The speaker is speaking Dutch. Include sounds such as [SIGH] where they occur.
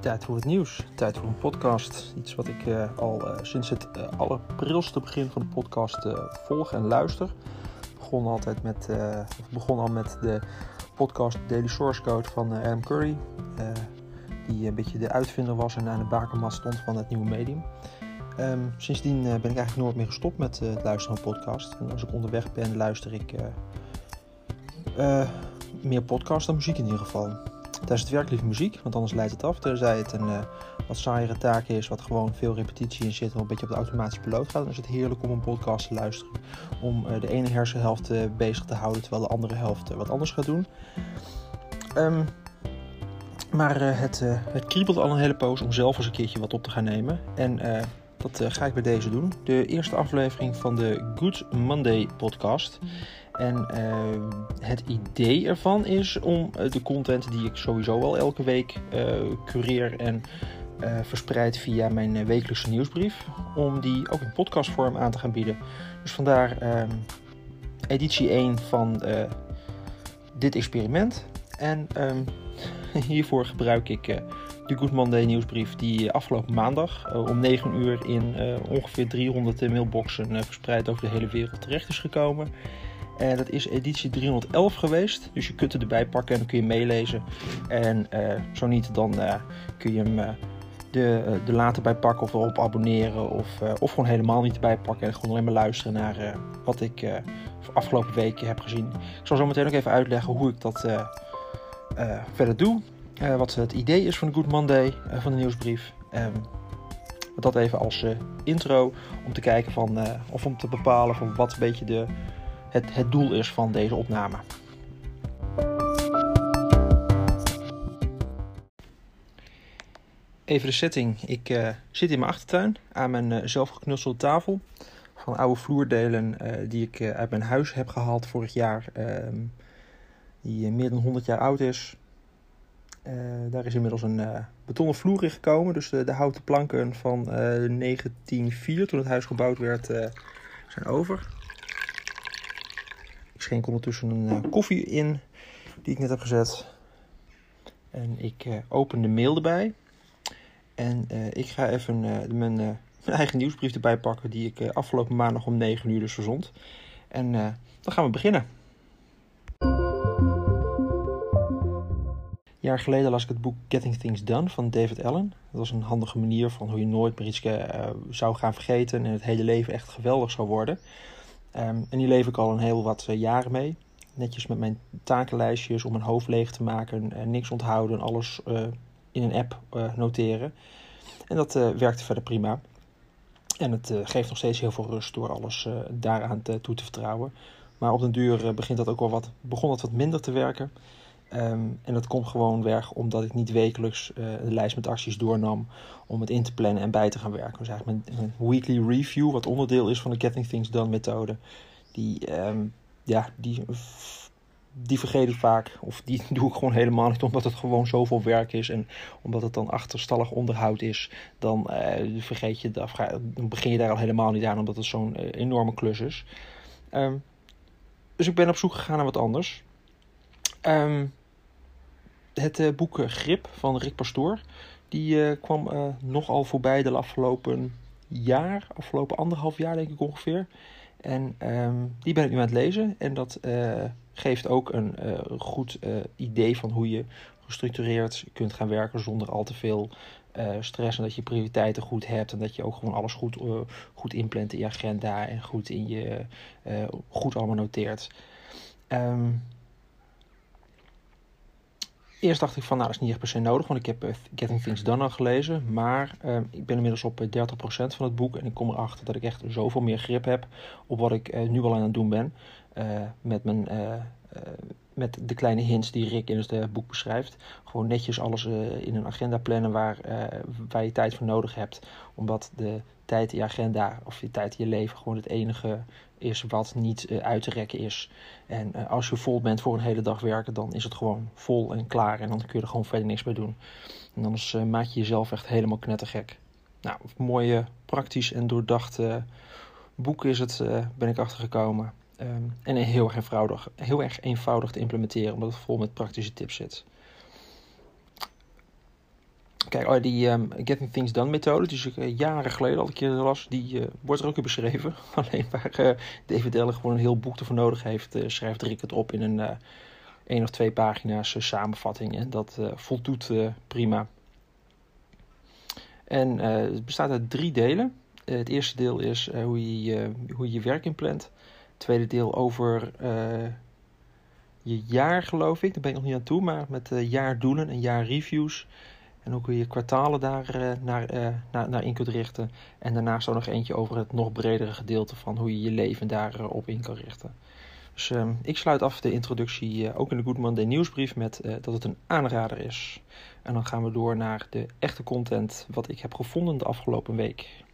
Tijd voor het nieuws, tijd voor een podcast. Iets wat ik uh, al uh, sinds het uh, allerprilste begin van de podcast volg en luister. Begon altijd met, begon al met de podcast Daily Source Code van Adam Curry. die een beetje de uitvinder was en aan de bakermat stond van het nieuwe medium. Um, sindsdien ben ik eigenlijk nooit meer gestopt met het luisteren van podcast. En als ik onderweg ben, luister ik meer podcast dan muziek in ieder geval. Tijdens het werk liever muziek, want anders leidt het af. Tenzij het een uh, wat saaiere taak is, wat gewoon veel repetitie in zit en een beetje op de automatische piloot gaat, dan is het heerlijk om een podcast te luisteren. Om uh, de ene hersenhelft uh, bezig te houden, terwijl de andere helft wat anders gaat doen. Um, maar het, het kriebelt al een hele poos om zelf eens een keertje wat op te gaan nemen. En dat ga ik bij deze doen. De eerste aflevering van de Good Monday podcast. En uh, het idee ervan is om uh, de content die ik sowieso al elke week cureer en verspreid via mijn wekelijkse nieuwsbrief, om die ook in podcastvorm aan te gaan bieden. Dus vandaar ehm, editie 1 van dit experiment. En um, [LAUGHS] hiervoor gebruik ik de Good Monday nieuwsbrief die afgelopen maandag om 9 uur in ongeveer 300 mailboxen verspreid over de hele wereld terecht is gekomen. En dat is editie 311 geweest. Dus je kunt het erbij pakken en dan kun je meelezen. En zo niet, dan kun je hem uh, de, de later bij pakken of erop abonneren. Of, of gewoon helemaal niet erbij pakken. En gewoon alleen maar luisteren naar wat ik afgelopen weken heb gezien. Ik zal zo meteen ook even uitleggen hoe ik dat verder doe. wat het idee is van de Good Monday, van de nieuwsbrief. Um, dat even als intro om te kijken van, of om te bepalen van wat een beetje de het, het doel is van deze opname. Even de setting. Ik zit in mijn achtertuin aan mijn uh, zelfgeknutselde tafel. Van oude vloerdelen die ik uit mijn huis heb gehaald vorig jaar. Die meer dan 100 jaar oud is. daar is inmiddels een betonnen vloer in gekomen. Dus de, de houten planken van 1904, toen het huis gebouwd werd, zijn over. Ik schenk ondertussen een koffie in die ik net heb gezet. En ik open de mail erbij. En ik ga even mijn, mijn, eigen nieuwsbrief erbij pakken die ik afgelopen maandag om 9 uur dus verzond. En dan gaan we beginnen. Jaar geleden las ik het boek Getting Things Done van David Allen. Dat was een handige manier van hoe je nooit meer iets zou gaan vergeten en het hele leven echt geweldig zou worden. Um, en die leef ik al een heel wat uh, jaren mee. Netjes met mijn takenlijstjes om mijn hoofd leeg te maken. Uh, niks onthouden, alles in een app noteren. En dat werkte verder prima. En het geeft nog steeds heel veel rust door alles daaraan te, toe te vertrouwen. Maar op den duur begint dat ook wel wat, begon dat wat minder te werken. Um, en dat komt gewoon weg omdat ik niet wekelijks uh, een lijst met acties doornam om het in te plannen en bij te gaan werken. Dus eigenlijk mijn, weekly review, wat onderdeel is van de Getting Things Done methode, die, um, ja, die, die vergeet ik vaak. Of die [LAUGHS] doe ik gewoon helemaal niet, omdat het gewoon zoveel werk is en omdat het dan achterstallig onderhoud is. Dan, uh, vergeet je, dan begin je daar al helemaal niet aan, omdat het zo'n uh, enorme klus is. Um, dus ik ben op zoek gegaan naar wat anders. Um, het uh, boek eh, Grip van Rick Pastoor. Die uh, kwam nogal voorbij de afgelopen jaar, afgelopen anderhalf jaar denk ik ongeveer. En um, die ben ik nu aan het lezen. En dat geeft ook een goed idee van hoe je gestructureerd kunt gaan werken zonder al te veel stress. En dat je prioriteiten goed hebt. En dat je ook gewoon alles goed, goed inplant in je agenda en goed, in je, goed allemaal noteert. Um, Eerst dacht ik van, nou dat is niet echt per se nodig, want ik heb uh, Getting Things Done al gelezen. Maar uh, ik ben inmiddels op 30% eh, van het boek en ik kom erachter dat ik echt zoveel meer grip heb op wat ik uh, nu al aan het doen ben. met, mijn, met de kleine hints die Rick in het boek beschrijft. Gewoon netjes alles in een agenda plannen waar, waar je tijd voor nodig hebt. Omdat de tijd in je agenda of je tijd in je leven gewoon het enige is wat niet uit te rekken is. En als je vol bent voor een hele dag werken, dan is het gewoon vol en klaar. En dan kun je er gewoon verder niks mee doen. En anders maak je jezelf echt helemaal knettergek. Nou, mooie, praktisch en doordacht boek is het, ben ik achtergekomen. Um, en heel erg, eenvoudig, heel erg eenvoudig te implementeren, omdat het vol met praktische tips zit. Kijk, oh, die um, Getting Things Done methode, die ik uh, jaren geleden al een keer las, die uh, wordt er ook in beschreven. [LAUGHS] Alleen waar uh, David Eller gewoon een heel boek ervoor nodig heeft, schrijft Rick het op in een één of twee pagina's samenvatting. En dat voldoet prima. En het bestaat uit drie delen. het eerste deel is hoe, je, hoe je je werk inplant. Tweede deel over je jaar, geloof ik. Daar ben ik nog niet aan toe, maar met jaardoelen en jaarreviews. En hoe kun je kwartalen daar uh, naar, naar, naar in kunt richten. En daarnaast ook nog eentje over het nog bredere gedeelte van hoe je je leven daarop in kan richten. Dus ehm, ik sluit af de introductie eh, ook in de Good Monday nieuwsbrief met dat het een aanrader is. En dan gaan we door naar de echte content wat ik heb gevonden de afgelopen week.